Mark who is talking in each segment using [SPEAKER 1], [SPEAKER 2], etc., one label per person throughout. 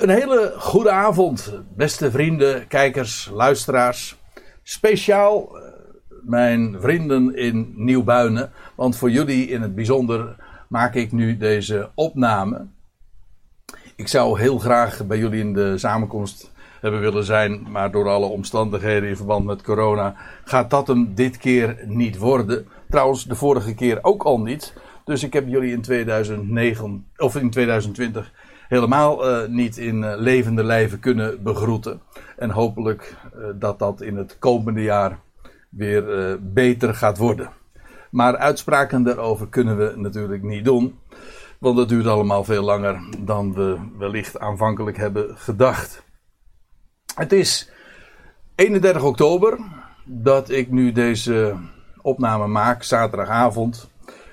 [SPEAKER 1] Een hele goede avond, beste vrienden, kijkers, luisteraars. Speciaal eh, mijn vrienden in Nieuwbuinen, want voor jullie in het bijzonder maak ik nu deze opname. Ik zou heel graag bij jullie in de samenkomst hebben willen zijn, maar door alle omstandigheden in verband met corona gaat dat hem dit keer niet worden. Trouwens, de vorige keer ook al niet. Dus ik heb jullie in 2009 of in 2020 helemaal uh, niet in uh, levende lijven kunnen begroeten. En hopelijk uh, dat dat in het komende jaar weer beter gaat worden. Maar uitspraken daarover kunnen we natuurlijk niet doen. Want dat duurt allemaal veel langer dan we wellicht aanvankelijk hebben gedacht. Het is 31 oktober dat ik nu deze opname maak, zaterdagavond.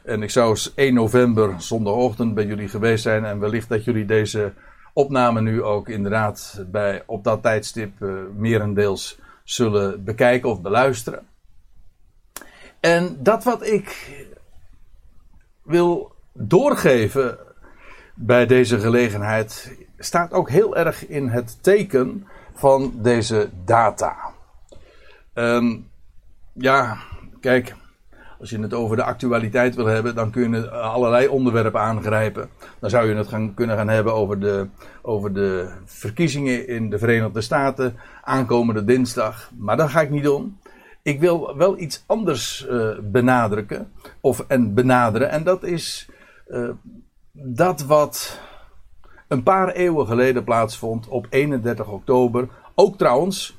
[SPEAKER 1] En ik zou 1 november zondagochtend bij jullie geweest zijn. En wellicht dat jullie deze opname nu ook inderdaad bij, op dat tijdstip uh, merendeels zullen bekijken of beluisteren. En dat wat ik wil doorgeven bij deze gelegenheid staat ook heel erg in het teken van deze data. Um, ja, kijk, als je het over de actualiteit wil hebben, dan kun je allerlei onderwerpen aangrijpen. Dan zou je het gaan, kunnen gaan hebben over de, over de verkiezingen in de Verenigde Staten aankomende dinsdag. Maar dat ga ik niet doen. Ik wil wel iets anders uh, benadrukken of, en benaderen. En dat is uh, dat wat een paar eeuwen geleden plaatsvond op 31 oktober. Ook trouwens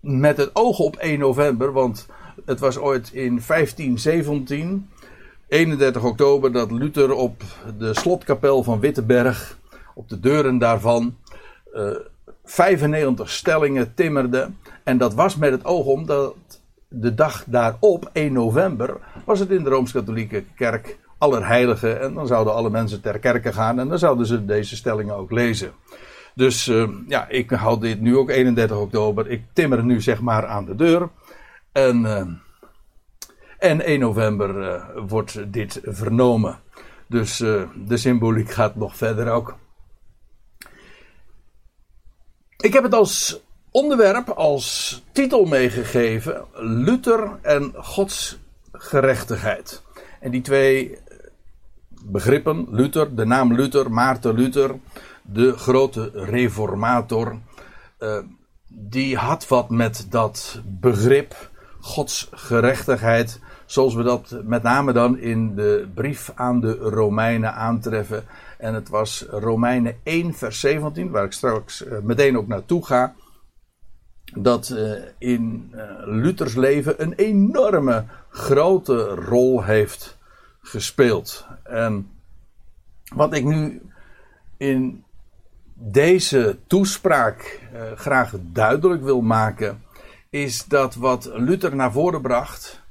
[SPEAKER 1] met het oog op 1 november. Want het was ooit in 1517, 31 oktober, dat Luther op de slotkapel van Wittenberg, op de deuren daarvan, uh, eh, 95 stellingen timmerde. En dat was met het oog om dat de dag daarop, 1 november, was het in de Rooms-Katholieke Kerk Allerheilige. En dan zouden alle mensen ter kerke gaan en dan zouden ze deze stellingen ook lezen. Dus uh, ja, ik houd dit nu ook 31 oktober. Ik timmer nu zeg maar aan de deur. En, uh, en 1 november uh, wordt dit vernomen. Dus uh, de symboliek gaat nog verder ook. Ik heb het als onderwerp, als titel meegegeven: Luther en Gods gerechtigheid. En die twee begrippen, Luther, de naam Luther, Maarten Luther, de grote reformator, die had wat met dat begrip Gods gerechtigheid, zoals we dat met name dan in de brief aan de Romeinen aantreffen. En het was Romeinen 1, vers 17, waar ik straks uh, meteen ook naartoe ga. Dat uh, in uh, Luthers leven een enorme grote rol heeft gespeeld. En wat ik nu in deze toespraak graag duidelijk wil maken is dat wat Luther naar voren bracht,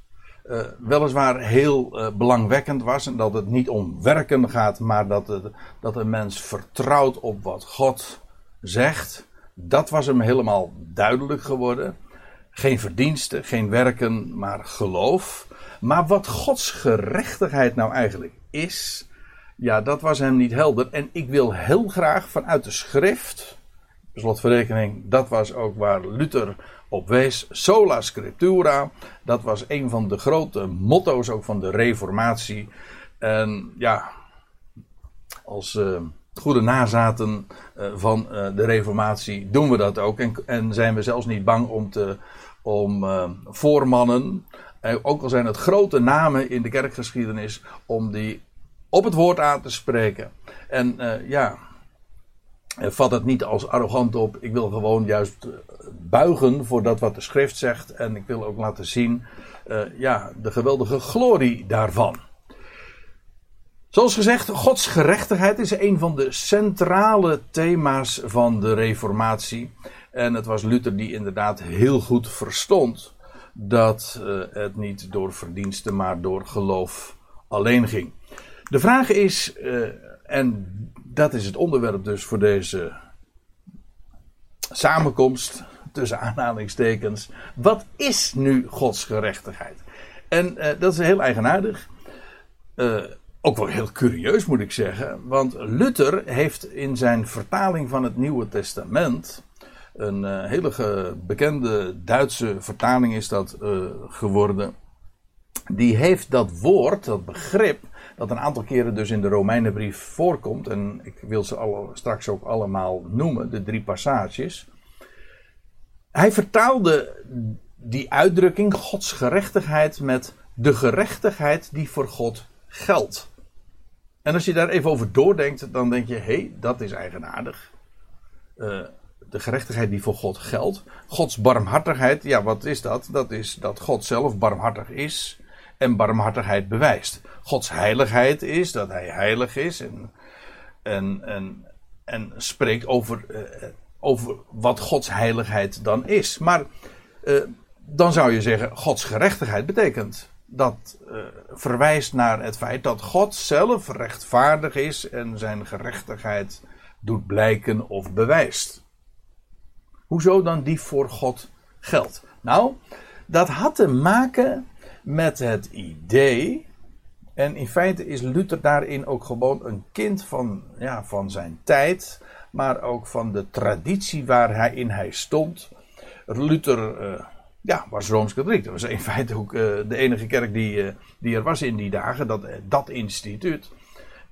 [SPEAKER 1] uh, weliswaar heel uh, belangwekkend was. En dat het niet om werken gaat, maar dat, het, dat een mens vertrouwt op wat God zegt. Dat was hem helemaal duidelijk geworden. Geen verdiensten, geen werken, maar geloof. Maar wat Gods gerechtigheid nou eigenlijk is, ja, dat was hem niet helder. En ik wil heel graag vanuit de schrift, slotverrekening, dat was ook waar Luther op wees. Sola Scriptura. Dat was een van de grote motto's ook van de Reformatie. En ja, als uh, goede nazaten uh, van uh, de Reformatie doen we dat ook. En, en, zijn we zelfs niet bang om, te, om voormannen, ook al zijn het grote namen in de kerkgeschiedenis, om die op het woord aan te spreken. En ja, vat het niet als arrogant op. Ik wil gewoon juist buigen voor dat wat de schrift zegt. En ik wil ook laten zien uh, ja, de geweldige glorie daarvan. Zoals gezegd, Gods gerechtigheid is een van de centrale thema's van de Reformatie. En het was Luther die inderdaad heel goed verstond dat uh, het niet door verdiensten, maar door geloof alleen ging. De vraag is, en dat is het onderwerp dus voor deze samenkomst tussen aanhalingstekens. Wat is nu Gods gerechtigheid? En uh, dat is heel eigenaardig. Uh, ook wel heel curieus moet ik zeggen, want Luther heeft in zijn vertaling van het Nieuwe Testament, een uh, hele bekende Duitse vertaling is dat geworden, die heeft dat woord, dat begrip, dat een aantal keren dus in de Romeinenbrief voorkomt, en ik wil ze alle, straks ook allemaal noemen, de drie passages. Hij vertaalde die uitdrukking, Gods gerechtigheid, met de gerechtigheid die voor God geldt. En als je daar even over doordenkt, dan denk je: hé, hey, dat is eigenaardig. Uh, de gerechtigheid die voor God geldt. Gods barmhartigheid, ja, wat is dat? Dat is dat God zelf barmhartig is en barmhartigheid bewijst. Gods heiligheid is dat hij heilig is en, en, en, en spreekt over, uh, over wat Gods heiligheid dan is. Maar uh, dan zou je zeggen: Gods gerechtigheid betekent dat uh, verwijst naar het feit dat God zelf rechtvaardig is en zijn gerechtigheid doet blijken of bewijst. Hoezo dan die voor God geldt? Nou, dat had te maken met het idee. En in feite is Luther daarin ook gewoon een kind van, ja, van zijn tijd, maar ook van de traditie waarin hij stond. Luther. Uh, ja, was Rooms-Katholiek. Dat was in feite ook uh, de enige kerk die, uh, die er was in die dagen, dat, dat instituut.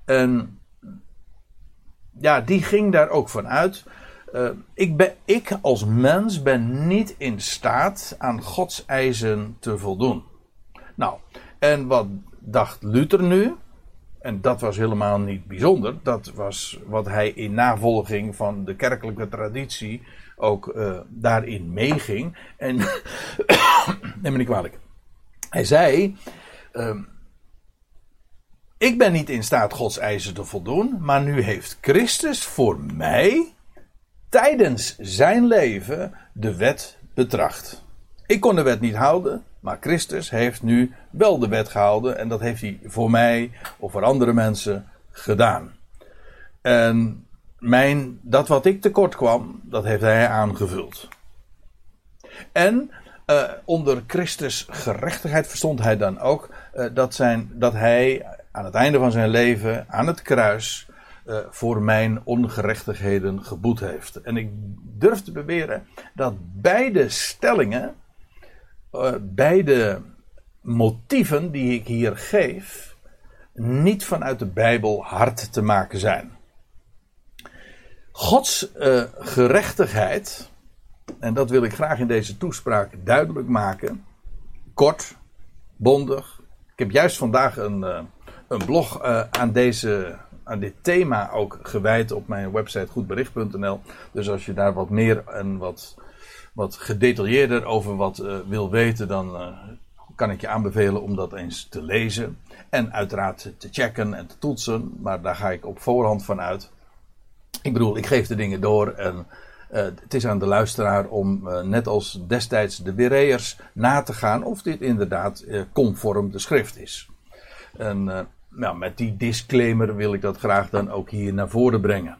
[SPEAKER 1] En ja, die ging daar ook van uit. ik, ben, ik als mens ben niet in staat aan Gods eisen te voldoen. Nou, en wat dacht Luther nu? En dat was helemaal niet bijzonder. Dat was wat hij in navolging van de kerkelijke traditie ook uh, daarin meeging. En, neem me niet kwalijk. Hij zei: uh, Ik ben niet in staat Gods eisen te voldoen, maar nu heeft Christus voor mij tijdens zijn leven de wet betracht. Ik kon de wet niet houden, maar Christus heeft nu wel de wet gehouden en dat heeft hij voor mij of voor andere mensen gedaan. En mijn, dat wat ik tekort kwam, dat heeft hij aangevuld. En uh, onder Christus gerechtigheid verstond hij dan ook uh, dat, zijn, dat hij aan het einde van zijn leven aan het kruis uh, voor mijn ongerechtigheden geboet heeft. En ik durf te beweren dat beide stellingen, beide motieven die ik hier geef, niet vanuit de Bijbel hard te maken zijn. Gods uh, gerechtigheid, en dat wil ik graag in deze toespraak duidelijk maken, kort, bondig. Ik heb juist vandaag een, uh, een blog aan, deze, aan dit thema ook gewijd op mijn website goedbericht.nl. Dus als je daar wat meer en wat, wat gedetailleerder over wat wil weten, dan kan ik je aanbevelen om dat eens te lezen. En uiteraard te checken en te toetsen, maar daar ga ik op voorhand van uit. Ik bedoel, ik geef de dingen door en uh, het is aan de luisteraar om, net als destijds de Bereërs, na te gaan of dit inderdaad conform de schrift is. En nou, met die disclaimer wil ik dat graag dan ook hier naar voren brengen.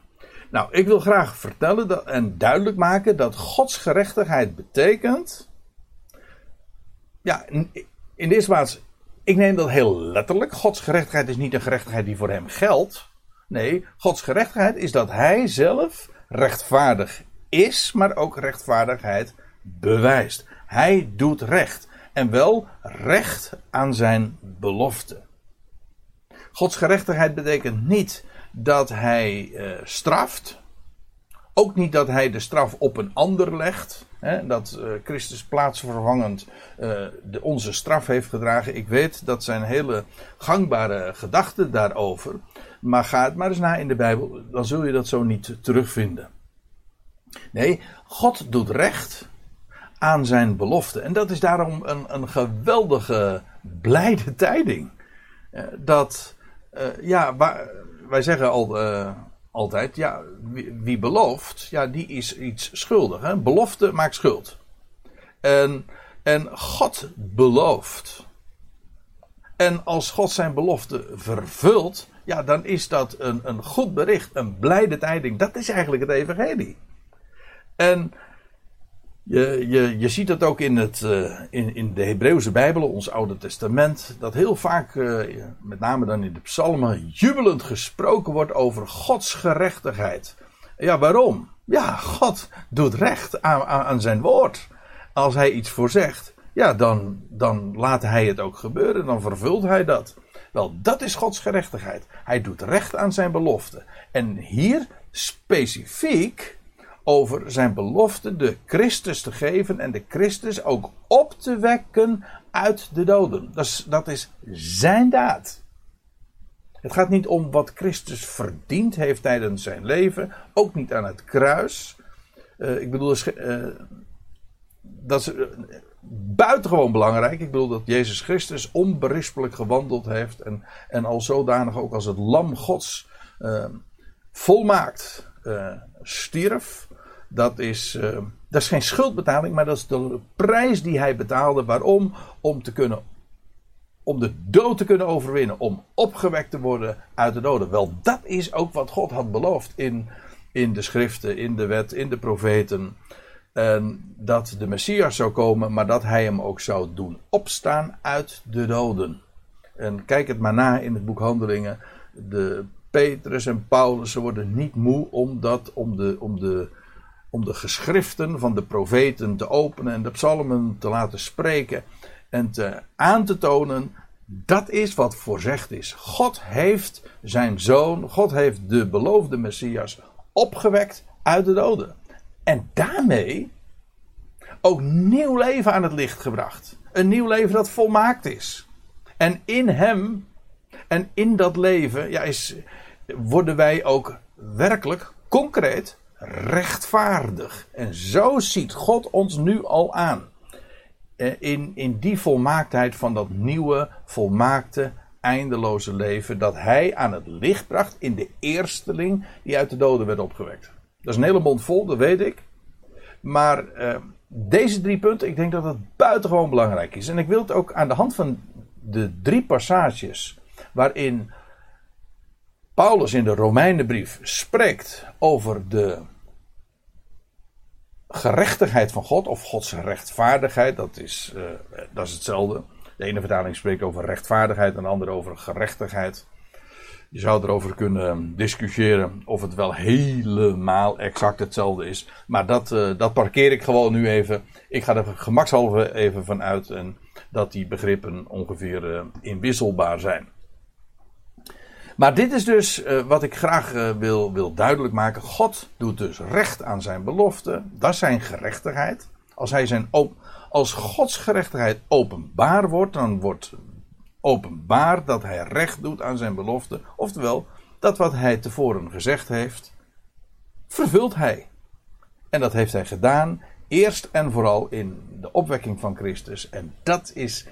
[SPEAKER 1] Nou, ik wil graag vertellen dat, en duidelijk maken dat Gods gerechtigheid betekent. Ja, in, de eerste plaats, ik neem dat heel letterlijk. Gods gerechtigheid is niet een gerechtigheid die voor hem geldt. Nee, Gods gerechtigheid is dat Hij zelf rechtvaardig is, maar ook rechtvaardigheid bewijst. Hij doet recht. En wel recht aan zijn belofte. Gods gerechtigheid betekent niet dat hij uh, straft. Ook niet dat hij de straf op een ander legt. Hè, dat uh, Christus plaatsvervangend uh, de, onze straf heeft gedragen. Ik weet, dat zijn hele gangbare gedachten daarover. Maar ga het maar eens na in de Bijbel, dan zul je dat zo niet terugvinden. Nee, God doet recht aan zijn belofte. En dat is daarom een, een geweldige blijde tijding. Eh, dat, ja, wij zeggen al, uh, altijd, ja, wie, wie, belooft, ja, die is iets schuldig. Hè? Belofte maakt schuld. En, en God belooft. En als God zijn belofte vervult, ja, dan is dat een, een goed bericht, een blijde tijding. Dat is eigenlijk het evangelie. En Je, je, je ziet dat ook in, het, uh, in, in de Hebreeuwse Bijbel, ons Oude Testament, dat heel vaak, uh, met name dan in de psalmen, jubelend gesproken wordt over Gods gerechtigheid. Ja, waarom? Ja, God doet recht aan, aan, aan zijn woord. Als hij iets voorzegt, ja, dan, dan laat hij het ook gebeuren, dan vervult hij dat. Wel, dat is Gods gerechtigheid. Hij doet recht aan zijn belofte. En hier specifiek over zijn belofte de Christus te geven en de Christus ook op te wekken uit de doden. Dat is, dat is zijn daad. Het gaat niet om wat Christus verdiend heeft tijdens zijn leven, ook niet aan het kruis. Uh, ik bedoel, uh, dat is uh, buitengewoon belangrijk. Ik bedoel dat Jezus Christus onberispelijk gewandeld heeft en, en al zodanig ook als het lam Gods volmaakt stierf dat is, uh, dat is geen schuldbetaling, maar dat is de prijs die hij betaalde. Waarom? Om te kunnen. Om de dood te kunnen overwinnen. Om opgewekt te worden uit de doden. Wel, dat is ook wat God had beloofd in, in de schriften, in de wet, in de profeten. En dat de Messias zou komen, maar dat hij hem ook zou doen opstaan uit de doden. En kijk het maar na in het boek Handelingen. De Petrus en Paulus, ze worden niet moe om dat, om de, om de om de geschriften van de profeten te openen en de psalmen te laten spreken en te, aan te tonen. Dat is wat voorzegd is. God heeft zijn zoon, God heeft de beloofde Messias opgewekt uit de doden. En daarmee ook nieuw leven aan het licht gebracht. Een nieuw leven dat volmaakt is. En in hem en in dat leven ja, is, worden wij ook werkelijk concreet rechtvaardig. En zo ziet God ons nu al aan. Eh, in, in die volmaaktheid van dat nieuwe, volmaakte, eindeloze leven. Dat hij aan het licht bracht in de eersteling die uit de doden werd opgewekt. Dat is een hele mond vol, dat weet ik. Maar uh, deze drie punten, ik denk dat het buitengewoon belangrijk is. En ik wil het ook aan de hand van de drie passages waarin Paulus in de Romeinenbrief spreekt over de gerechtigheid van God, of Gods rechtvaardigheid, dat is, uh, dat is hetzelfde. De ene vertaling spreekt over rechtvaardigheid en de andere over gerechtigheid. Je zou erover kunnen discussiëren of het wel helemaal exact hetzelfde is. Maar dat, uh, dat parkeer ik gewoon nu even. Ik ga er gemakshalve even van uit en dat die begrippen ongeveer uh, inwisselbaar zijn. Maar dit is dus uh, wat ik graag uh, wil, wil duidelijk maken. God doet dus recht aan zijn belofte. Dat is zijn gerechtigheid. Als, hij zijn als Gods gerechtigheid openbaar wordt, dan wordt openbaar dat hij recht doet aan zijn belofte. Oftewel, dat wat hij tevoren gezegd heeft, vervult hij. En dat heeft hij gedaan, eerst en vooral in de opwekking van Christus. En dat is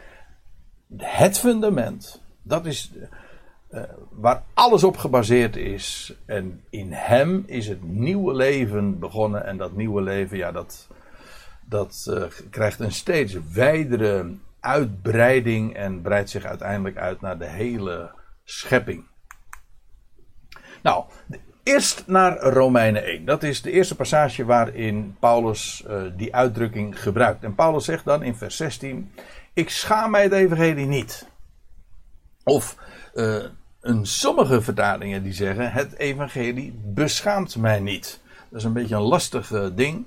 [SPEAKER 1] het fundament. Dat is uh, waar alles op gebaseerd is. En in hem is het nieuwe leven begonnen. En dat nieuwe leven, ja, dat, dat uh, krijgt een steeds wijdere uitbreiding. En breidt zich uiteindelijk uit naar de hele schepping. Nou, eerst naar Romeinen 1. Dat is de eerste passage waarin Paulus uh, die uitdrukking gebruikt. En Paulus zegt dan in vers 16: Ik schaam mij het evangelie niet. Of een sommige vertalingen die zeggen: Het evangelie beschaamt mij niet. Dat is een beetje een lastig uh, ding.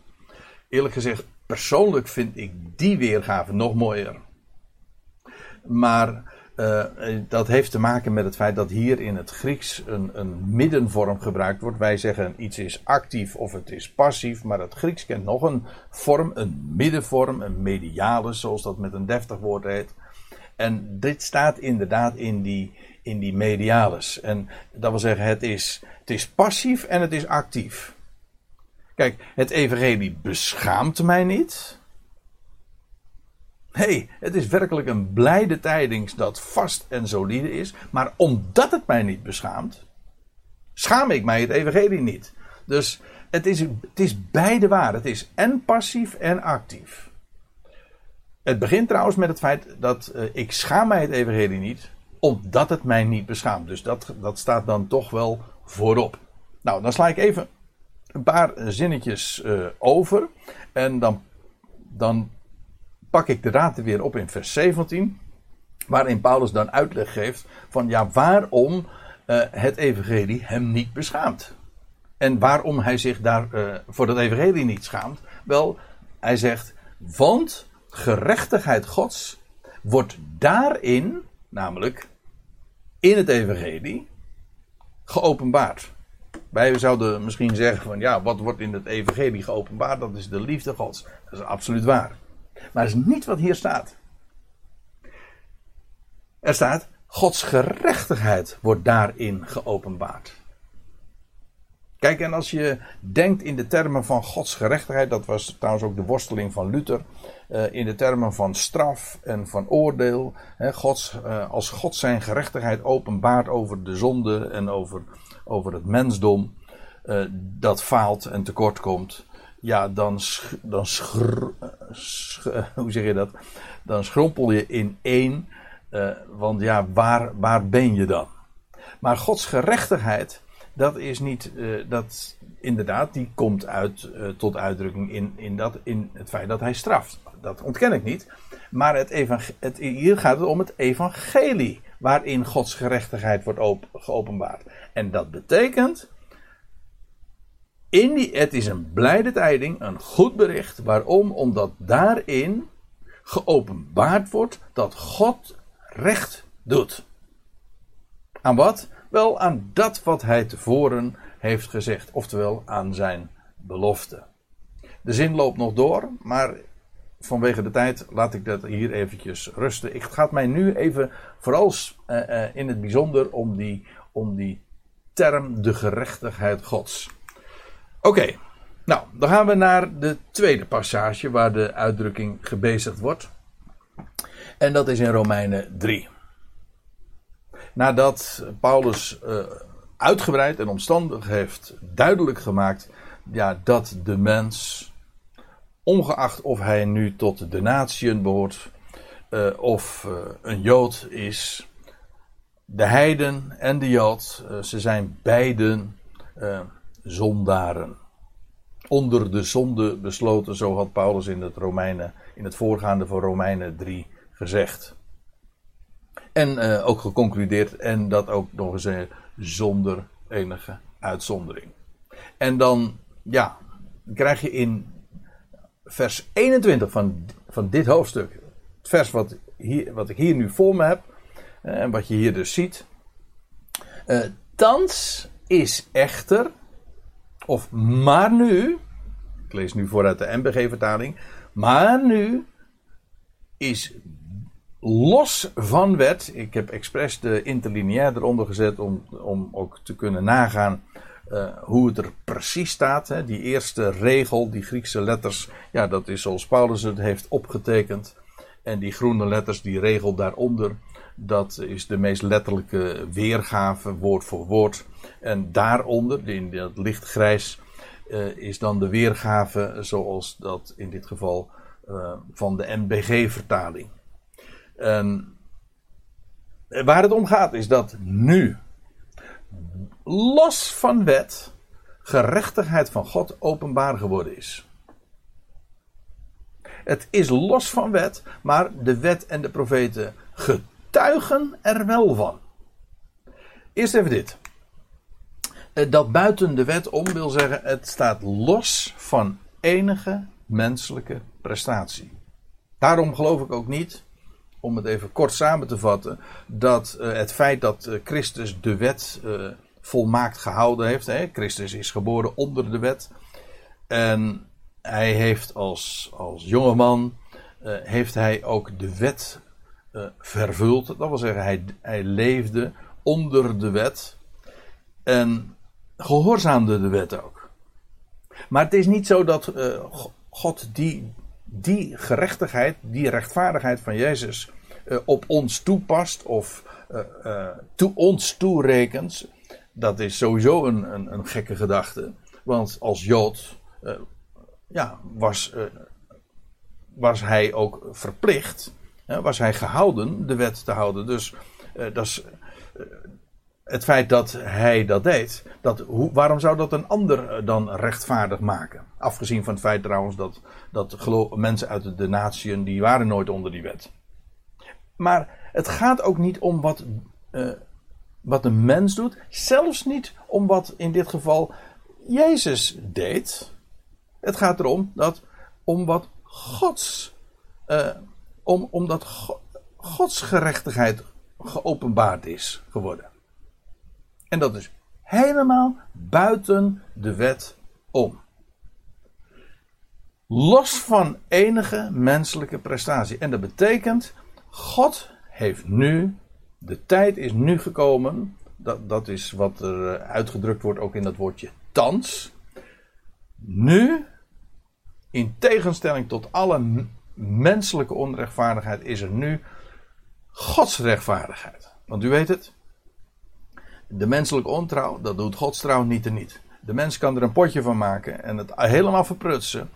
[SPEAKER 1] Eerlijk gezegd, persoonlijk vind ik die weergave nog mooier. Maar uh, dat heeft te maken met het feit dat hier in het Grieks een, een, middenvorm gebruikt wordt. Wij zeggen iets is actief of het is passief, maar het Grieks kent nog een vorm, een middenvorm, een mediale, zoals dat met een deftig woord heet. En dit staat inderdaad in die, in die mediales. En dat wil zeggen, het is, het is passief en het is actief. Kijk, het evangelie beschaamt mij niet. hey, het is werkelijk een blijde tijdings dat vast en solide is. Maar omdat het mij niet beschaamt, schaam ik mij het evangelie niet. Dus het is, het is beide waar. Het is en passief en actief. Het begint trouwens met het feit dat uh, ik schaam mij het evangelie niet omdat het mij niet beschaamt. Dus dat, dat staat dan toch wel voorop. Nou, dan sla ik even een paar zinnetjes uh, over. En dan dan pak ik de raad weer op in vers 17. Waarin Paulus dan uitleg geeft van ja, waarom uh, het evangelie hem niet beschaamt. En waarom hij zich daar uh, voor dat evangelie niet schaamt. Wel, hij zegt, want gerechtigheid Gods wordt daarin, namelijk in het evangelie, geopenbaard. Wij zouden misschien zeggen van ja, wat wordt in het evangelie geopenbaard? Dat is de liefde Gods. Dat is absoluut waar. Maar dat is niet wat hier staat. Er staat, Gods gerechtigheid wordt daarin geopenbaard. Kijk, en als je denkt in de termen van Gods gerechtigheid, dat was trouwens ook de worsteling van Luther, uh, in de termen van straf en van oordeel, Gods, uh, als God zijn gerechtigheid openbaart over de zonde en over, over het mensdom, uh, dat faalt en tekort komt, ja, dan, dan schr, sch, hoe zeg je dat? Dan schrompel je in één, want ja, waar, waar ben je dan? Maar Gods gerechtigheid dat is niet, uh, dat inderdaad, die komt uit, uh, tot uitdrukking in, in, dat, in het feit dat hij straft. Dat ontken ik niet. Maar het het, hier gaat het om het evangelie, waarin Gods gerechtigheid wordt op, geopenbaard. En dat betekent, in die, het is een blijde tijding, een goed bericht. Waarom? Omdat daarin geopenbaard wordt dat God recht doet. Aan wat? Wel aan dat wat hij tevoren heeft gezegd, oftewel aan zijn belofte. De zin loopt nog door, maar vanwege de tijd laat ik dat hier eventjes rusten. Het gaat mij nu even vooral uh, uh, in het bijzonder om die, om die term de gerechtigheid Gods. Oké, nou dan gaan we naar de tweede passage waar de uitdrukking gebezigd wordt. En dat is in Romeinen 3 nadat Paulus uh, uitgebreid en omstandig heeft duidelijk gemaakt ja, dat de mens, ongeacht of hij nu tot de natieën behoort uh, of uh, een Jood is, de heiden en de Jood, ze zijn beiden zondaren. Onder de zonde besloten, zo had Paulus in het, Romeinen, in het voorgaande van Romeinen 3 gezegd. En uh, ook geconcludeerd, en dat ook nog eens uh, zonder enige uitzondering. En dan, ja, krijg je in vers 21 van, van dit hoofdstuk, het vers wat, hier, wat ik hier nu voor me heb, uh, en wat je hier dus ziet. thans is echter, of maar nu, ik lees nu vooruit de MBG-vertaling, maar nu is los van wet. Ik heb expres de interlineair eronder gezet om, om ook te kunnen nagaan uh, hoe het er precies staat. Hè. Die eerste regel, die Griekse letters, ja, dat is zoals Paulus het heeft opgetekend. En die groene letters, die regel daaronder, dat is de meest letterlijke weergave, woord voor woord. En daaronder, in dat lichtgrijs, uh, is dan de weergave zoals dat in dit geval uh, van de NBG-vertaling. En waar het om gaat is dat nu, los van wet, gerechtigheid van God openbaar geworden is. Het is los van wet, maar de wet en de profeten getuigen er wel van. Eerst even dit. Eh, dat buiten de wet om wil zeggen, het staat los van enige menselijke prestatie. Daarom geloof ik ook niet om het even kort samen te vatten, dat uh, het feit dat uh, Christus de wet uh, volmaakt gehouden heeft. Hè, Christus is geboren onder de wet. En hij heeft als, als jongeman, heeft hij ook de wet vervuld. Dat wil zeggen, hij, hij leefde onder de wet. En gehoorzaamde de wet ook. Maar het is niet zo dat God die die gerechtigheid, die rechtvaardigheid van Jezus uh, op ons toepast of uh, uh, to ons toerekent, dat is sowieso een, een, een, gekke gedachte. Want als Jood ja, was, was hij ook verplicht, was hij gehouden de wet te houden. Dus dat is, het feit dat hij dat deed, dat, waarom zou dat een ander dan rechtvaardig maken? Afgezien van het feit trouwens dat, dat mensen uit de natieën, die waren nooit onder die wet. Maar het gaat ook niet om wat, uh, wat een mens doet, zelfs niet om wat in dit geval Jezus deed. Het gaat erom dat om wat Gods, uh, om, omdat Gods gerechtigheid geopenbaard is geworden. En dat is helemaal buiten de wet om. Los van enige menselijke prestatie. En dat betekent, God heeft nu, de tijd is nu gekomen. Dat, dat is wat er eh, uitgedrukt wordt ook in dat woordje thans. Nu, in tegenstelling tot alle menselijke onrechtvaardigheid, is er nu Gods rechtvaardigheid. Want u weet het, de menselijke ontrouw, dat doet Gods trouw niet en niet. De mens kan er een potje van maken en het helemaal verprutsen.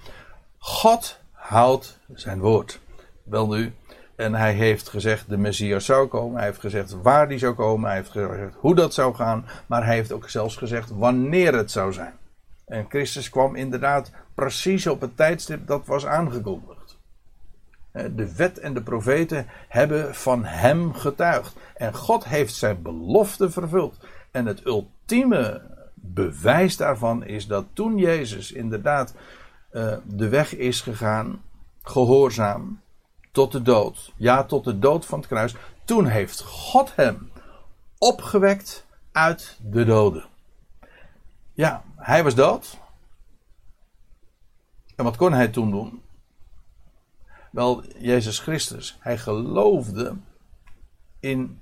[SPEAKER 1] God houdt zijn woord. Wel nu, en hij heeft gezegd de Messias zou komen. Hij heeft gezegd waar die zou komen. Hij heeft gezegd hoe dat zou gaan. Maar hij heeft ook zelfs gezegd wanneer het zou zijn. En Christus kwam inderdaad precies op het tijdstip dat was aangekondigd. De wet en de profeten hebben van hem getuigd. En God heeft zijn belofte vervuld. En het ultieme bewijs daarvan is dat toen Jezus inderdaad uh, de weg is gegaan, gehoorzaam, tot de dood. Ja, tot de dood van het kruis. Toen heeft God hem opgewekt uit de doden. Ja, hij was dood. En wat kon hij toen doen? Wel, Jezus Christus, hij geloofde in,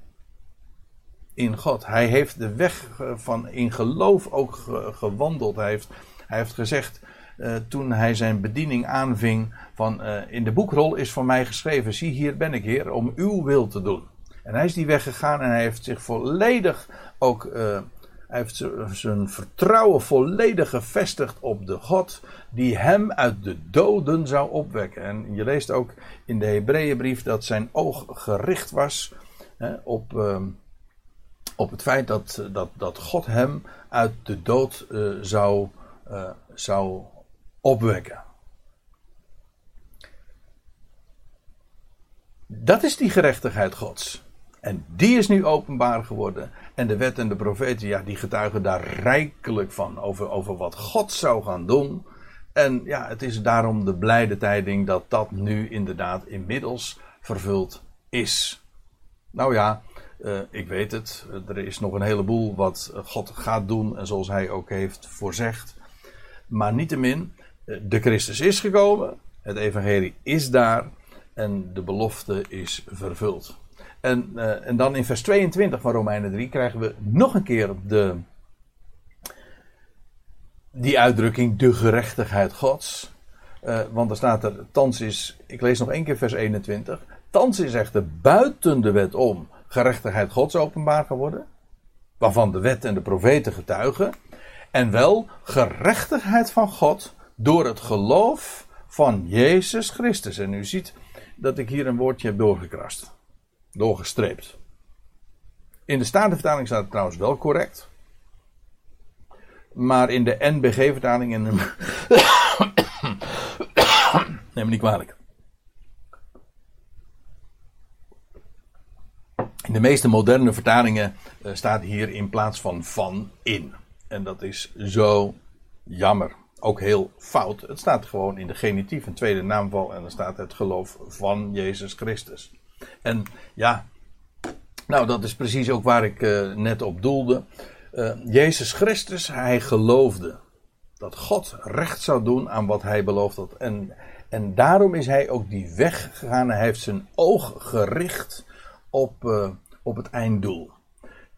[SPEAKER 1] in God. Hij heeft de weg van in geloof ook gewandeld. Hij heeft, hij heeft gezegd, uh, toen hij zijn bediening aanving, van uh, in de boekrol is van mij geschreven, zie hier ben ik Heer, om uw wil te doen. En hij is die weg gegaan en hij heeft zich volledig ook, uh, hij heeft zijn vertrouwen volledig gevestigd op de God die hem uit de doden zou opwekken. En je leest ook in de Hebreeënbrief dat zijn oog gericht was hè, op, uh, op het feit dat, dat, dat God hem uit de dood uh, zou, uh, zou opwekken. Dat is die gerechtigheid Gods. En die is nu openbaar geworden. En de wet en de profeten, ja, die getuigen daar rijkelijk van. Over, over wat God zou gaan doen. En ja, het is daarom de blijde tijding dat dat nu inderdaad inmiddels vervuld is. Nou ja, uh, ik weet het. Er is nog een heleboel wat God gaat doen. En zoals hij ook heeft voorzegd. Maar niettemin, eh, de Christus is gekomen. Het evangelie is daar. En de belofte is vervuld. En, uh, en dan in vers 22 van Romeinen 3 krijgen we nog een keer de, die uitdrukking, de gerechtigheid Gods. Uh, want er staat er, thans is, ik lees nog één keer vers 21. Thans is echter buiten de wet om gerechtigheid Gods openbaar geworden. Waarvan de wet en de profeten getuigen. En wel gerechtigheid van God door het geloof van Jezus Christus. En u ziet dat ik hier een woordje heb doorgekrast. Doorgestreept. In de Statenvertaling staat het trouwens wel correct. Maar in de NBG-vertaling en de... Neem me niet kwalijk. In de meeste moderne vertalingen uh, staat hier in plaats van van in. En dat is zo jammer ook heel fout. Het staat gewoon in de genitief, een tweede naamval, en dan staat het geloof van Jezus Christus. En ja, nou dat is precies ook waar ik uh, net op doelde. Uh, Jezus Christus, hij geloofde dat God recht zou doen aan wat hij beloofd had. En, en daarom is hij ook die weg gegaan. Hij heeft zijn oog gericht op, uh, op het einddoel.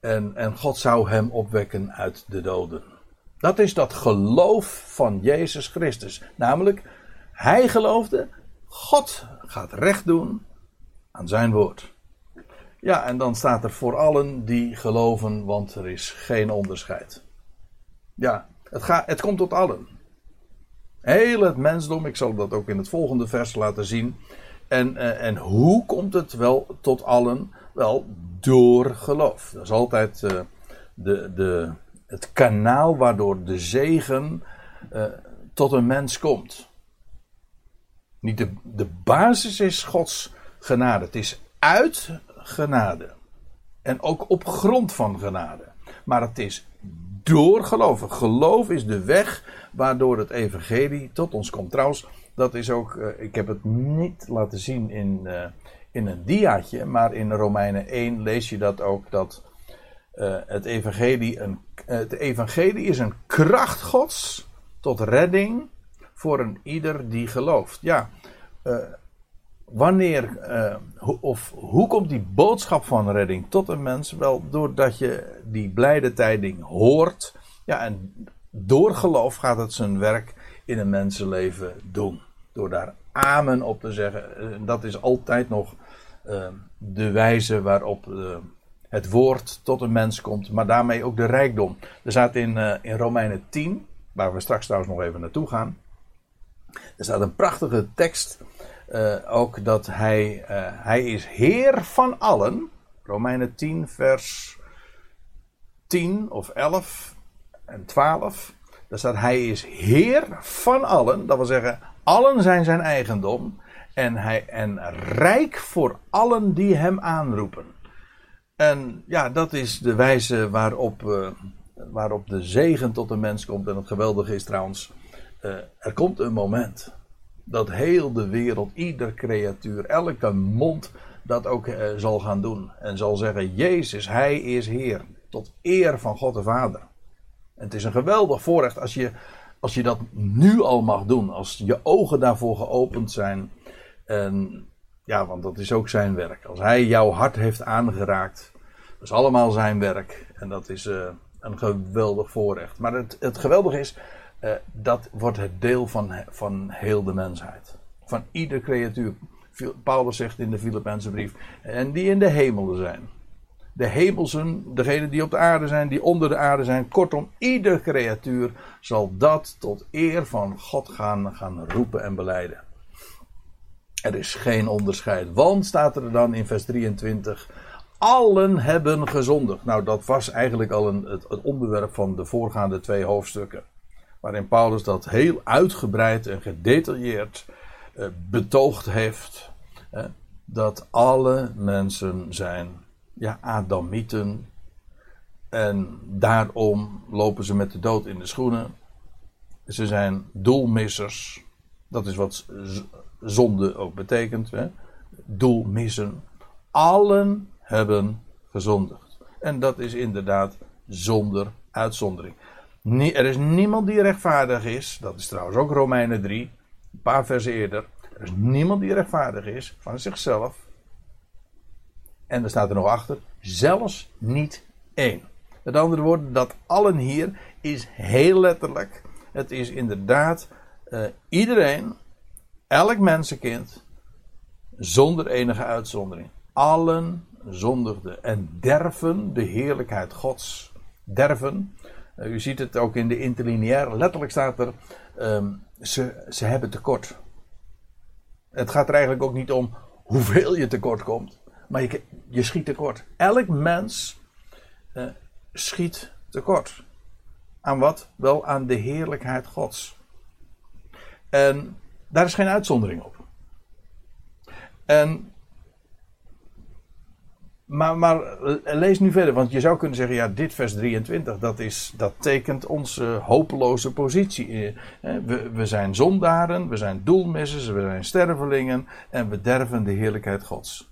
[SPEAKER 1] En, en God zou hem opwekken uit de doden. Dat is dat geloof van Jezus Christus. Namelijk, hij geloofde, God gaat recht doen aan zijn woord. Ja, en dan staat er voor allen die geloven, want er is geen onderscheid. Ja, het, gaat, het komt tot allen. Heel het mensdom, ik zal dat ook in het volgende vers laten zien. En, eh, en hoe komt het wel tot allen? Wel, door geloof. Dat is altijd uh, de, de, het kanaal waardoor de zegen uh, tot een mens komt. Niet de, de basis is Gods genade. Het is uit genade. En ook op grond van genade. Maar het is door geloof. Geloof is de weg waardoor het evangelie tot ons komt. Trouwens, dat is ook, uh, ik heb het niet laten zien in, uh, in een diaatje, maar in Romeinen 1 lees je dat ook, dat uh, het, evangelie een, het evangelie is een kracht gods tot redding voor een ieder die gelooft. Ja, wanneer ho, of hoe komt die boodschap van redding tot een mens? Wel, doordat je die blijde tijding hoort. Ja, en door geloof gaat het zijn werk in een mensenleven doen. Door daar amen op te zeggen. Dat is altijd nog uh, de wijze waarop het woord tot een mens komt. Maar daarmee ook de rijkdom. Er staat in, in Romeinen 10, waar we straks trouwens nog even naartoe gaan. Er staat een prachtige tekst. Ook dat hij, hij is Heer van allen. Romeinen 10, vers 10 of 11 en 12. Daar staat: Hij is Heer van allen. Dat wil zeggen, allen zijn zijn eigendom. En, hij, en rijk voor allen die hem aanroepen. En ja, dat is de wijze waarop, uh, waarop de zegen tot de mens komt. En het geweldige is trouwens, er komt een moment dat heel de wereld, ieder creatuur, elke mond dat ook uh, zal gaan doen. En zal zeggen, Jezus, Hij is Heer. Tot eer van God de Vader. En het is een geweldig voorrecht als je, als je dat nu al mag doen. Als je ogen daarvoor geopend zijn. Ja, want dat is ook zijn werk. Als hij jouw hart heeft aangeraakt. Dat is allemaal zijn werk. En dat is uh, een geweldig voorrecht. Maar het, het geweldige is. Uh, dat wordt het deel van, van heel de mensheid. Van ieder creatuur. Paulus zegt in de Filipijnse brief. En die in de hemelen zijn de hemelsen, degenen die op de aarde zijn, die onder de aarde zijn. Kortom, ieder creatuur zal dat tot eer van God gaan, gaan roepen en beleiden. Er is geen onderscheid, want staat er dan in vers 23. Allen hebben gezondigd. Nou, dat was eigenlijk al een, het onderwerp van de voorgaande twee hoofdstukken. Waarin Paulus dat heel uitgebreid en gedetailleerd eh, betoogd heeft. Dat alle mensen zijn ja, Adamieten. En daarom lopen ze met de dood in de schoenen. Ze zijn doelmissers. Dat is wat zonde ook betekent. Hè? Doelmissen. Allen hebben gezondigd. En dat is inderdaad zonder uitzondering. Er is niemand die rechtvaardig is. Dat is trouwens ook Romeinen 3, een paar versen eerder. Er is niemand die rechtvaardig is van zichzelf. En er staat er nog achter, zelfs niet één. Met andere woorden, dat allen hier is heel letterlijk. Het is inderdaad uh, iedereen, elk mensenkind, zonder enige uitzondering. Allen zondigden en derven de heerlijkheid Gods. Derven, u ziet het ook in de interlineair, letterlijk staat er, um, ze, ze hebben tekort. Het gaat er eigenlijk ook niet om hoeveel je tekort komt. Maar je, je schiet tekort. Elk mens uh, schiet tekort. Aan wat? Wel aan de heerlijkheid Gods. En daar is geen uitzondering op. En, maar, maar lees nu verder, want je zou kunnen zeggen: ja, dit vers 23, dat, is, dat tekent onze hopeloze positie. Eh, we, we zijn zondaren, we zijn doelmissers, we zijn stervelingen en we derven de heerlijkheid Gods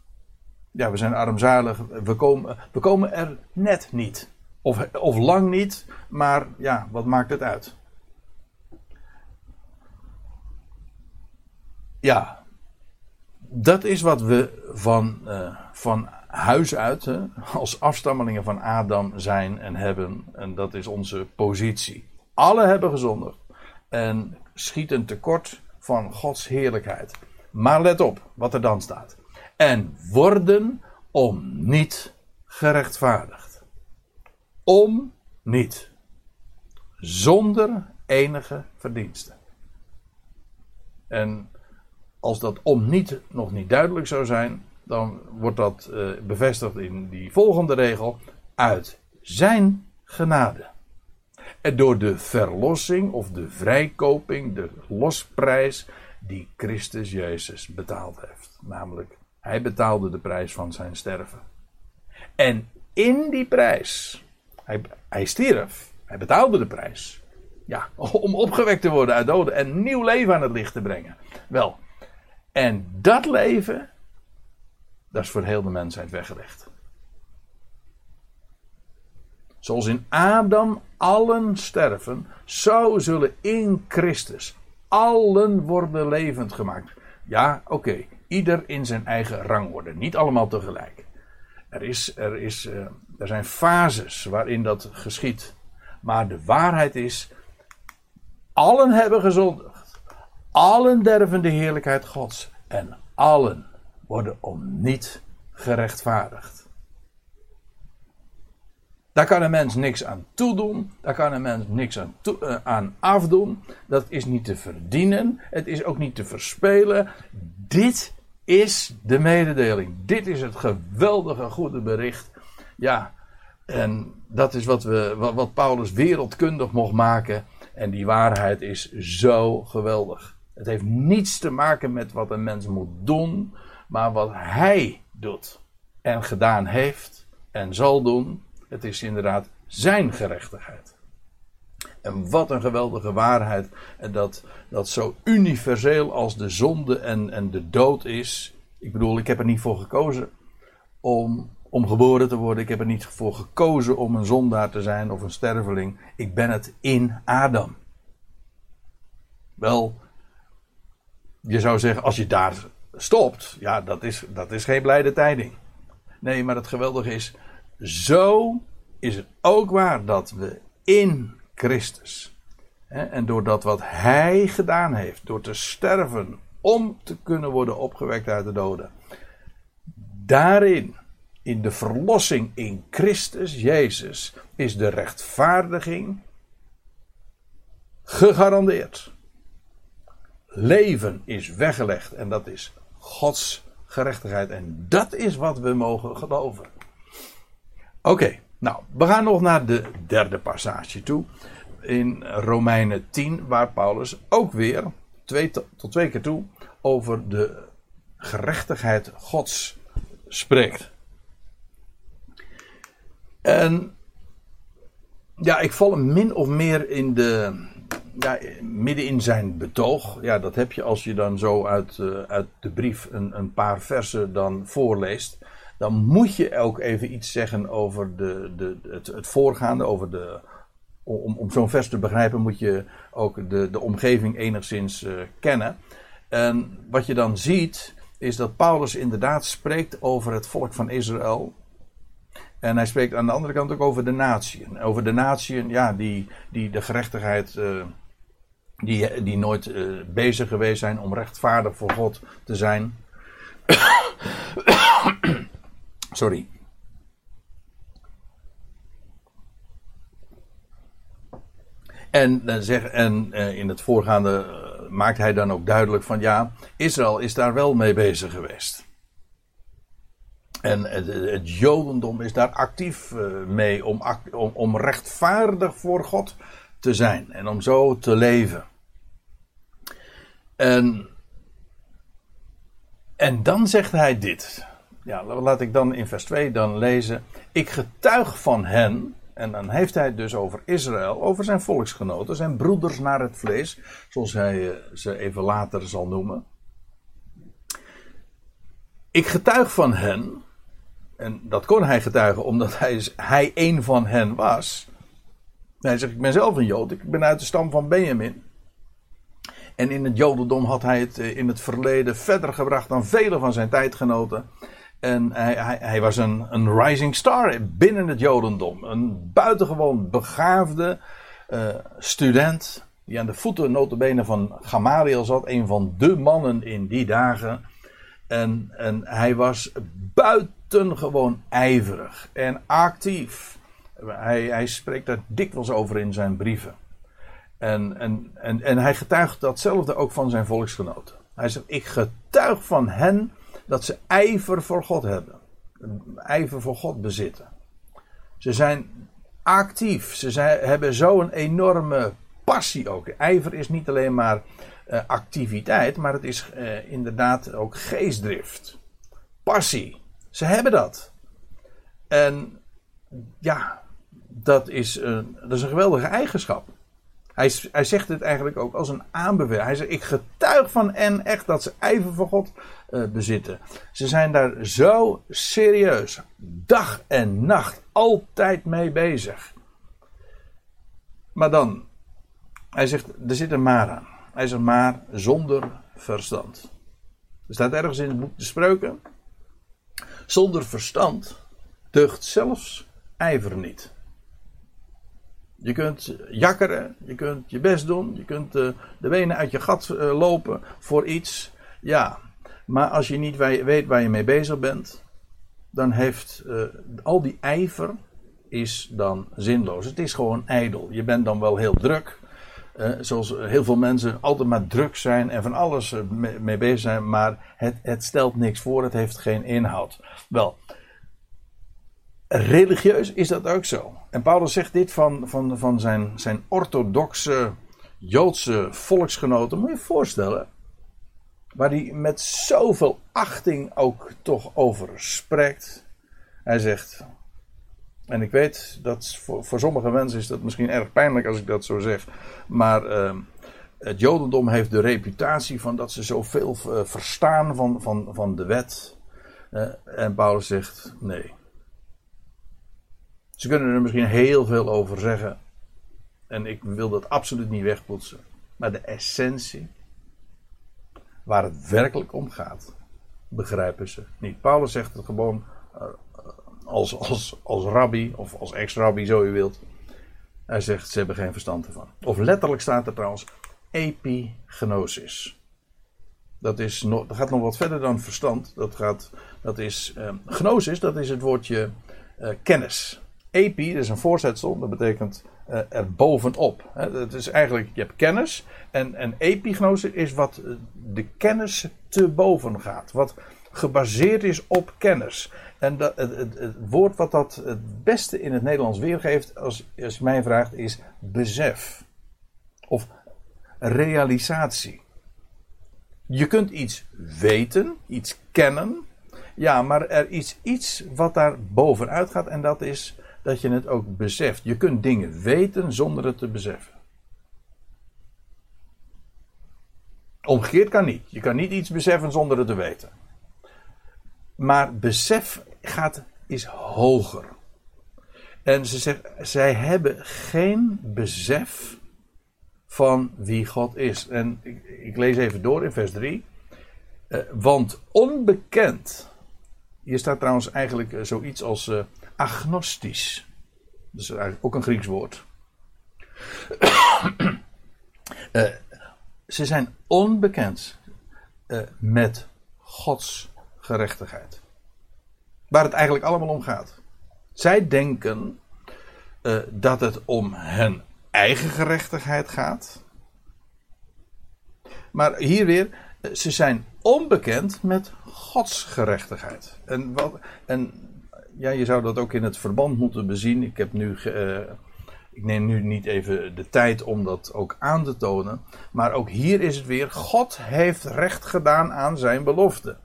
[SPEAKER 1] ja, we zijn armzalig. We komen, we komen er net niet. Of, of lang niet, maar ja, wat maakt het uit? Ja, dat is wat we van, uh, van huis uit, als afstammelingen van Adam zijn en hebben. En dat is onze positie. Alle hebben gezondigd en schieten tekort van Gods heerlijkheid. Maar let op wat er dan staat en worden om niet gerechtvaardigd. Om niet. Zonder enige verdiensten. En als dat om niet nog niet duidelijk zou zijn, dan wordt dat uh, bevestigd in die volgende regel. Uit zijn genade. En door de verlossing of de vrijkoping, de losprijs die Christus Jezus betaald heeft. Namelijk, hij betaalde de prijs van zijn sterven. En in die prijs, hij, hij stierf, hij betaalde de prijs. Ja, om opgewekt te worden uit doden en nieuw leven aan het licht te brengen. Wel, en dat leven, dat is voor heel de mensheid weggelegd. Zoals in Adam allen sterven, zo zullen in Christus allen worden levend gemaakt. Ja, oké, ieder in zijn eigen rangorde, niet allemaal tegelijk. Er, is, er, is, uh, er zijn fases waarin dat geschiet. Maar de waarheid is, allen hebben gezondigd. Allen derven de heerlijkheid Gods. En allen worden om niet gerechtvaardigd. Daar kan een mens niks aan toedoen. Daar kan een mens niks aan, uh, aan afdoen. Dat is niet te verdienen. Het is ook niet te verspelen. Dit is de mededeling. Dit is het geweldige goede bericht. Ja, en dat is wat, we, wat Paulus wereldkundig mocht maken. En die waarheid is zo geweldig. Het heeft niets te maken met wat een mens moet doen, maar wat hij doet en gedaan heeft en zal doen. Het is inderdaad zijn gerechtigheid. En wat een geweldige waarheid. En dat, dat zo universeel als de zonde en, en de dood is. Ik bedoel, ik heb er niet voor gekozen om, om geboren te worden. Ik heb er niet voor gekozen om een zondaar te zijn of een sterveling. Ik ben het in Adam. Wel, je zou zeggen, als je daar stopt, ja, dat is, dat is geen blijde tijding. Nee, maar het geweldige is, zo is het ook waar dat we in Christus, hè, en doordat wat Hij gedaan heeft, door te sterven om te kunnen worden opgewekt uit de doden, daarin, in de verlossing in Christus Jezus, is de rechtvaardiging gegarandeerd leven is weggelegd. En dat is Gods gerechtigheid. En dat is wat we mogen geloven. Oké, nou, we gaan nog naar de derde passage toe. In Romeinen 10, waar Paulus ook weer, twee, tot twee keer toe, over de gerechtigheid Gods spreekt. En ja, ik val hem min of meer in de, ja, midden in zijn betoog, ja, dat heb je als je dan zo uit, uh, uit de brief een, een paar versen dan voorleest. Dan moet je ook even iets zeggen over de, de, het, het voorgaande, over de, om, om zo'n vers te begrijpen moet je ook de, de omgeving enigszins uh, kennen. En wat je dan ziet, is dat Paulus inderdaad spreekt over het volk van Israël. En hij spreekt aan de andere kant ook over de natieën. Over de natieën, ja, die, die de gerechtigheid uh, die, die nooit uh, bezig geweest zijn om rechtvaardig voor God te zijn. Sorry. En, en uh, in het voorgaande maakt hij dan ook duidelijk van ja, Israël is daar wel mee bezig geweest. En het, Jodendom is daar actief mee om, om, om rechtvaardig voor God te zijn en om zo te leven. En, en dan zegt hij dit. Ja, laat ik dan in vers 2 dan lezen. Ik getuig van hen, en dan heeft hij het dus over Israël, over zijn volksgenoten, zijn broeders naar het vlees, zoals hij eh, ze even later zal noemen. Ik getuig van hen, en dat kon hij getuigen omdat hij, hij een van hen was. Hij zegt, ik ben zelf een Jood, ik ben uit de stam van Benjamin. En in het Jodendom had hij het eh, in het verleden verder gebracht dan vele van zijn tijdgenoten. En hij, hij, hij, was een, een rising star binnen het Jodendom. Een buitengewoon begaafde uh, student. Die aan de voeten notabene van Gamaliel zat. Een van de mannen in die dagen. En, en hij was buitengewoon ijverig en actief. Hij, hij spreekt daar dikwijls over in zijn brieven. En, en, en, en hij getuigt datzelfde ook van zijn volksgenoten. Hij zegt: Ik getuig van hen dat ze ijver voor God hebben. Ijver voor God bezitten. Ze zijn actief. Ze zijn, hebben zo'n enorme passie ook. Ijver is niet alleen maar uh, activiteit, maar het is uh, inderdaad ook geestdrift. Passie. Ze hebben dat. En ja, dat is een, dat is een geweldige eigenschap. Hij, hij zegt het eigenlijk ook als een aanbeveling. Hij zegt: Ik getuig van en echt dat ze ijver voor God uh, bezitten. Ze zijn daar zo serieus, dag en nacht, altijd mee bezig. Maar dan, hij zegt: Er zit een maar aan. Hij zegt: Maar zonder verstand. Er staat ergens in het boek de spreuken: Zonder verstand deugt zelfs ijver niet. Je kunt jakkeren, je kunt je best doen, je kunt de, de benen uit je gat uh, lopen voor iets. Ja, maar als je niet weet waar je mee bezig bent, dan heeft al die ijver is dan zinloos. Het is gewoon ijdel. Je bent dan wel heel druk. Uh, zoals heel veel mensen altijd maar druk zijn en van alles mee, mee bezig zijn, maar het, het stelt niks voor, het heeft geen inhoud. Wel, religieus is dat ook zo. En Paulus zegt dit van, van, van zijn, zijn orthodoxe Joodse volksgenoten. Moet je je voorstellen. Waar hij met zoveel achting ook toch over spreekt. Hij zegt. En ik weet dat voor, sommige mensen is dat misschien erg pijnlijk als ik dat zo zeg. Maar uh, het Jodendom heeft de reputatie van dat ze zoveel uh, verstaan van, van, van de wet. En Paulus zegt: nee. Ze kunnen er misschien heel veel over zeggen. En ik wil dat absoluut niet wegpoetsen. Maar de essentie, waar het werkelijk om gaat, begrijpen ze niet. Paulus zegt het gewoon uh, als, als, als rabbi of als ex-rabbi, zo u wilt. Hij zegt ze hebben geen verstand ervan. Of letterlijk staat er trouwens epignosis. Dat, is nog, dat gaat nog wat verder dan verstand. Dat, gaat, dat is uh, gnosis, dat is het woordje uh, kennis. Epi, is een voorzetsel, dat betekent uh, er bovenop. Het is eigenlijk, je hebt kennis. En, en epignose is wat de kennis te boven gaat. Wat gebaseerd is op kennis. En dat, het, het, woord wat dat het beste in het Nederlands weergeeft, als, als je mij vraagt, is besef. Of realisatie. Je kunt iets weten, iets kennen. Ja, maar er is iets wat daar bovenuit gaat en dat is dat je het ook beseft. Je kunt dingen weten zonder het te beseffen. Omgekeerd kan niet. Je kan niet iets beseffen zonder het te weten. Maar besef gaat, is hoger. En ze zegt, zij hebben geen besef van wie God is. En ik, lees even door in vers 3. Uh, eh, want onbekend. Hier staat trouwens eigenlijk uh, zoiets als uh, agnostisch. Dat is eigenlijk ook een Grieks woord. ze zijn onbekend met Gods gerechtigheid. Waar het eigenlijk allemaal om gaat. Zij denken uh, dat het om hun eigen gerechtigheid gaat. Maar hier weer, ze zijn onbekend met Gods gerechtigheid. En, wat, en ja, je zou dat ook in het verband moeten bezien. Ik heb nu. Uh, ik neem nu niet even de tijd om dat ook aan te tonen. Maar ook hier is het weer: God heeft recht gedaan aan zijn belofte.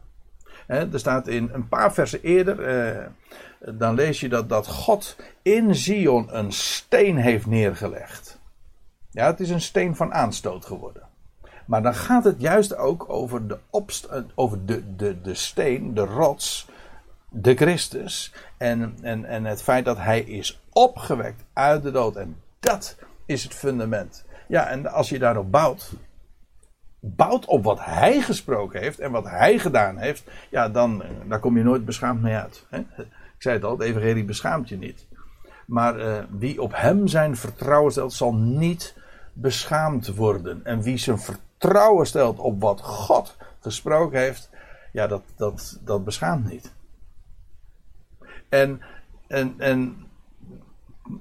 [SPEAKER 1] Er staat in een paar versen eerder. Uh, dan lees je dat, dat God in Zion een steen heeft neergelegd. Ja, het is een steen van aanstoot geworden. Maar dan gaat het juist ook over de, over de, de, de steen, de rots, de Christus en, en, en het feit dat hij is opgewekt uit de dood. En dat is het fundament. Ja, en als je daarop bouwt, bouwt op wat hij gesproken heeft en wat hij gedaan heeft, ja, dan daar kom je nooit beschaamd mee uit. Hè? Ik zei het al, de evangelie beschaamt je niet. Maar uh, wie op hem zijn vertrouwen stelt, zal niet beschaamd worden. En wie zijn vertrouwen stelt op wat God gesproken heeft, ja, dat, dat, dat beschaamt niet. En, en, en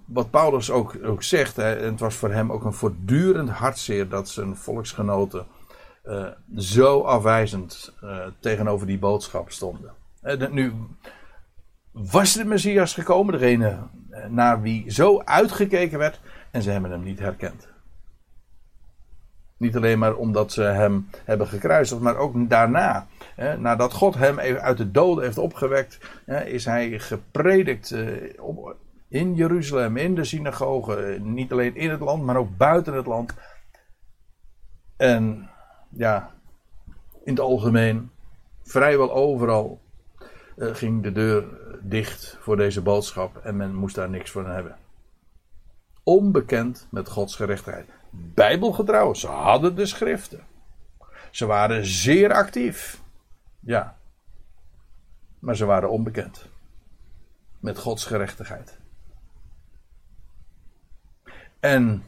[SPEAKER 1] wat Paulus ook, ook zegt, hè, en het was voor hem ook een voortdurend hartzeer dat zijn volksgenoten uh, zo afwijzend uh, tegenover die boodschap stonden. En nu, was de Messias gekomen, degene naar wie zo uitgekeken werd, en ze hebben hem niet herkend. Niet alleen maar omdat ze hem hebben gekruisigd, maar ook daarna. Hè, nadat God hem even uit de doden heeft opgewekt, hè, is hij gepredikt eh, in Jeruzalem, in de synagoge. Niet alleen in het land, maar ook buiten het land. En ja, in het algemeen, vrijwel overal uh, ging de deur dicht voor deze boodschap en men moest daar niks van hebben. Onbekend met Gods gerechtigheid. Bijbelgetrouw, ze hadden de schriften. Ze waren zeer actief. Ja. Maar ze waren onbekend met Gods gerechtigheid. En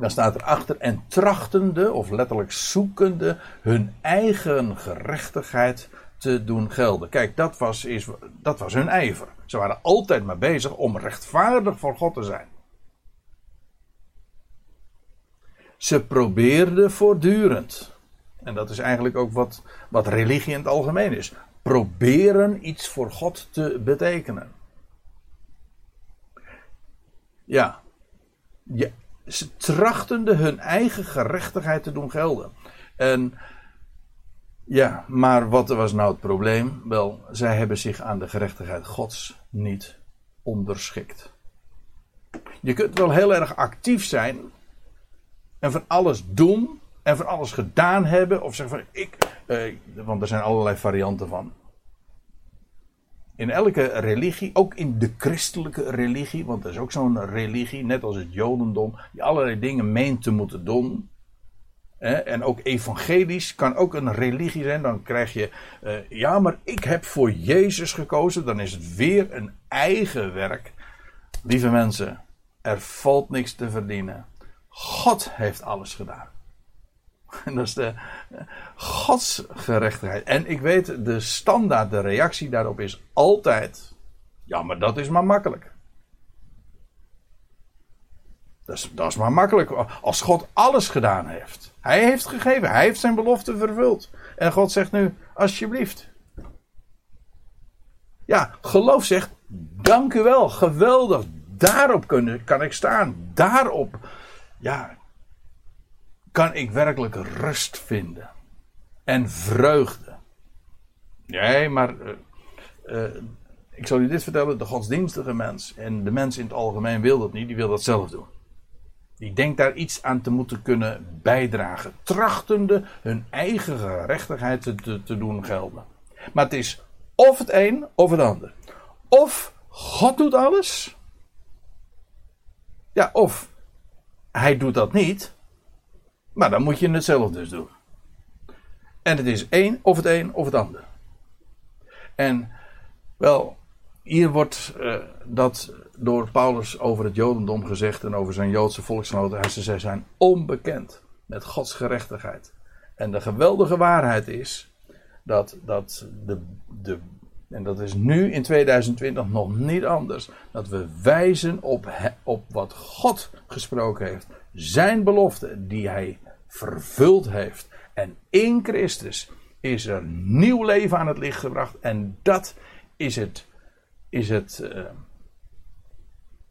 [SPEAKER 1] dan staat erachter en trachtende, of letterlijk zoekende, hun eigen gerechtigheid te doen gelden. Kijk, dat was, is, dat was hun ijver. Ze waren altijd maar bezig om rechtvaardig voor God te zijn. Ze probeerden voortdurend. En dat is eigenlijk ook wat, wat religie in het algemeen is. Proberen iets voor God te betekenen. Ja. ja ze trachtende hun eigen gerechtigheid te doen gelden. En ja, maar wat was nou het probleem? Wel, zij hebben zich aan de gerechtigheid Gods niet onderschikt. Je kunt wel heel erg actief zijn en van alles doen en van alles gedaan hebben, of zeggen van ik, eh, want er zijn allerlei varianten van. In elke religie, ook in de christelijke religie, want er is ook zo'n religie, net als het Jodendom, die allerlei dingen meent te moeten doen. En ook evangelisch kan ook een religie zijn. Dan krijg je, uh, ja, maar ik heb voor Jezus gekozen. Dan is het weer een eigen werk. Lieve mensen, er valt niks te verdienen. God heeft alles gedaan. En dat is de Gods gerechtigheid. En ik weet, de standaard, de reactie daarop is altijd: ja, maar dat is maar makkelijk. Dat is, dat is maar makkelijk. Als God alles gedaan heeft. Hij heeft gegeven. Hij heeft zijn belofte vervuld. En God zegt nu: alsjeblieft. Ja, geloof zegt: dank u wel. Geweldig. Daarop kunnen, kan ik staan. Daarop. Ja. Kan ik werkelijk rust vinden. En vreugde. Nee, maar. Uh, uh, ik zal u dit vertellen: de godsdienstige mens en de mens in het algemeen wil dat niet, die wil dat zelf doen. Die denkt daar iets aan te moeten kunnen bijdragen. Trachtende hun eigen gerechtigheid te, te, te doen gelden. Maar het is of het een of het ander. Of God doet alles. Ja, of hij doet dat niet. Maar dan moet je het zelf dus doen. En het is één of het een of het ander. En wel, hier wordt uh, dat door Paulus over het Jodendom gezegd en over zijn Joodse volksgenoten. Ze zijn onbekend met Gods gerechtigheid. En de geweldige waarheid is dat, dat de, de, en dat is nu in 2020 nog niet anders, dat we wijzen op, op wat God gesproken heeft. Zijn belofte die hij vervuld heeft. En in Christus is er nieuw leven aan het licht gebracht. En dat is het, is het, uh,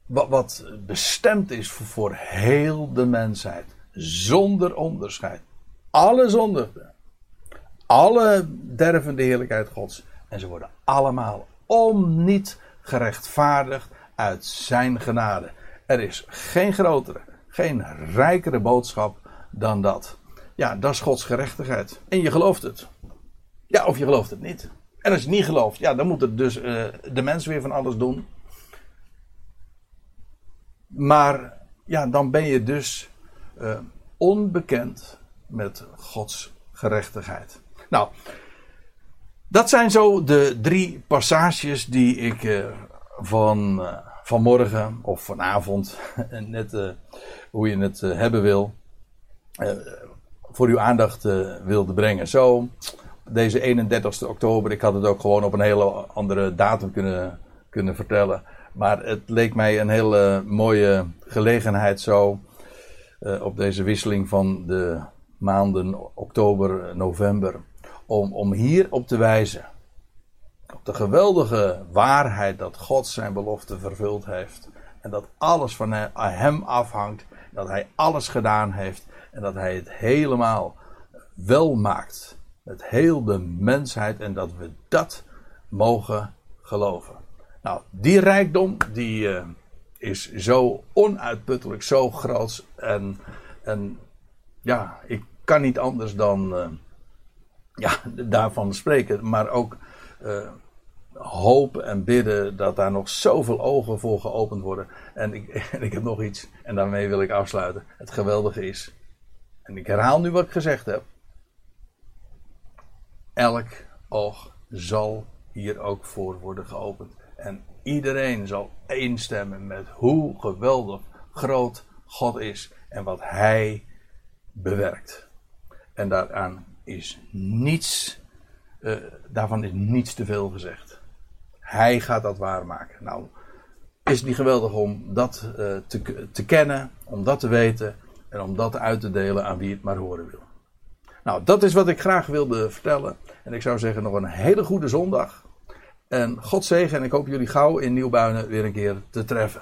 [SPEAKER 1] wat, wat bestemd is voor, heel de mensheid. Zonder onderscheid. Alle zondigen. Alle derven de heerlijkheid Gods. En ze worden allemaal om niet gerechtvaardigd uit zijn genade. Er is geen grotere, geen rijkere boodschap dan dat. Ja, dat is Gods gerechtigheid. En je gelooft het. Ja, of je gelooft het niet. En als je niet gelooft, ja, dan moet het dus uh, de mens weer van alles doen. Maar ja, dan ben je dus uh, onbekend met Gods gerechtigheid. Nou, dat zijn zo de drie passages die ik uh, van vanmorgen of vanavond, net hoe je het hebben wil, voor uw aandacht wilde brengen. Zo, deze 31 oktober, ik had het ook gewoon op een hele andere datum kunnen, kunnen vertellen. Maar het leek mij een hele mooie gelegenheid zo. Uh, op deze wisseling van de maanden oktober, november. Om, om hier op te wijzen. Op de geweldige waarheid dat God zijn belofte vervuld heeft. En dat alles van hem afhangt. Dat hij alles gedaan heeft. En dat hij het helemaal wel maakt. Met heel de mensheid. En dat we dat mogen geloven. Nou, die rijkdom die uh, is zo onuitputtelijk, zo groot. En, en ja, ik kan niet anders dan uh, ja, daarvan spreken. Maar ook uh, hopen en bidden dat daar nog zoveel ogen voor geopend worden. En ik, en ik heb nog iets, en daarmee wil ik afsluiten. Het geweldige is, en ik herhaal nu wat ik gezegd heb. Elk oog zal hier ook voor worden geopend. En iedereen zal eenstemmen met hoe geweldig groot God is en wat Hij bewerkt. En daaraan is niets, uh, daarvan is niets te veel gezegd. Hij gaat dat waarmaken. Nou, is het niet geweldig om dat uh, te, te kennen, om dat te weten en om dat uit te delen aan wie het maar horen wil. Nou, dat is wat ik graag wilde vertellen. En ik zou zeggen nog een hele goede zondag. En God zegen en ik hoop jullie gauw in Nieuwbuinen weer een keer te treffen.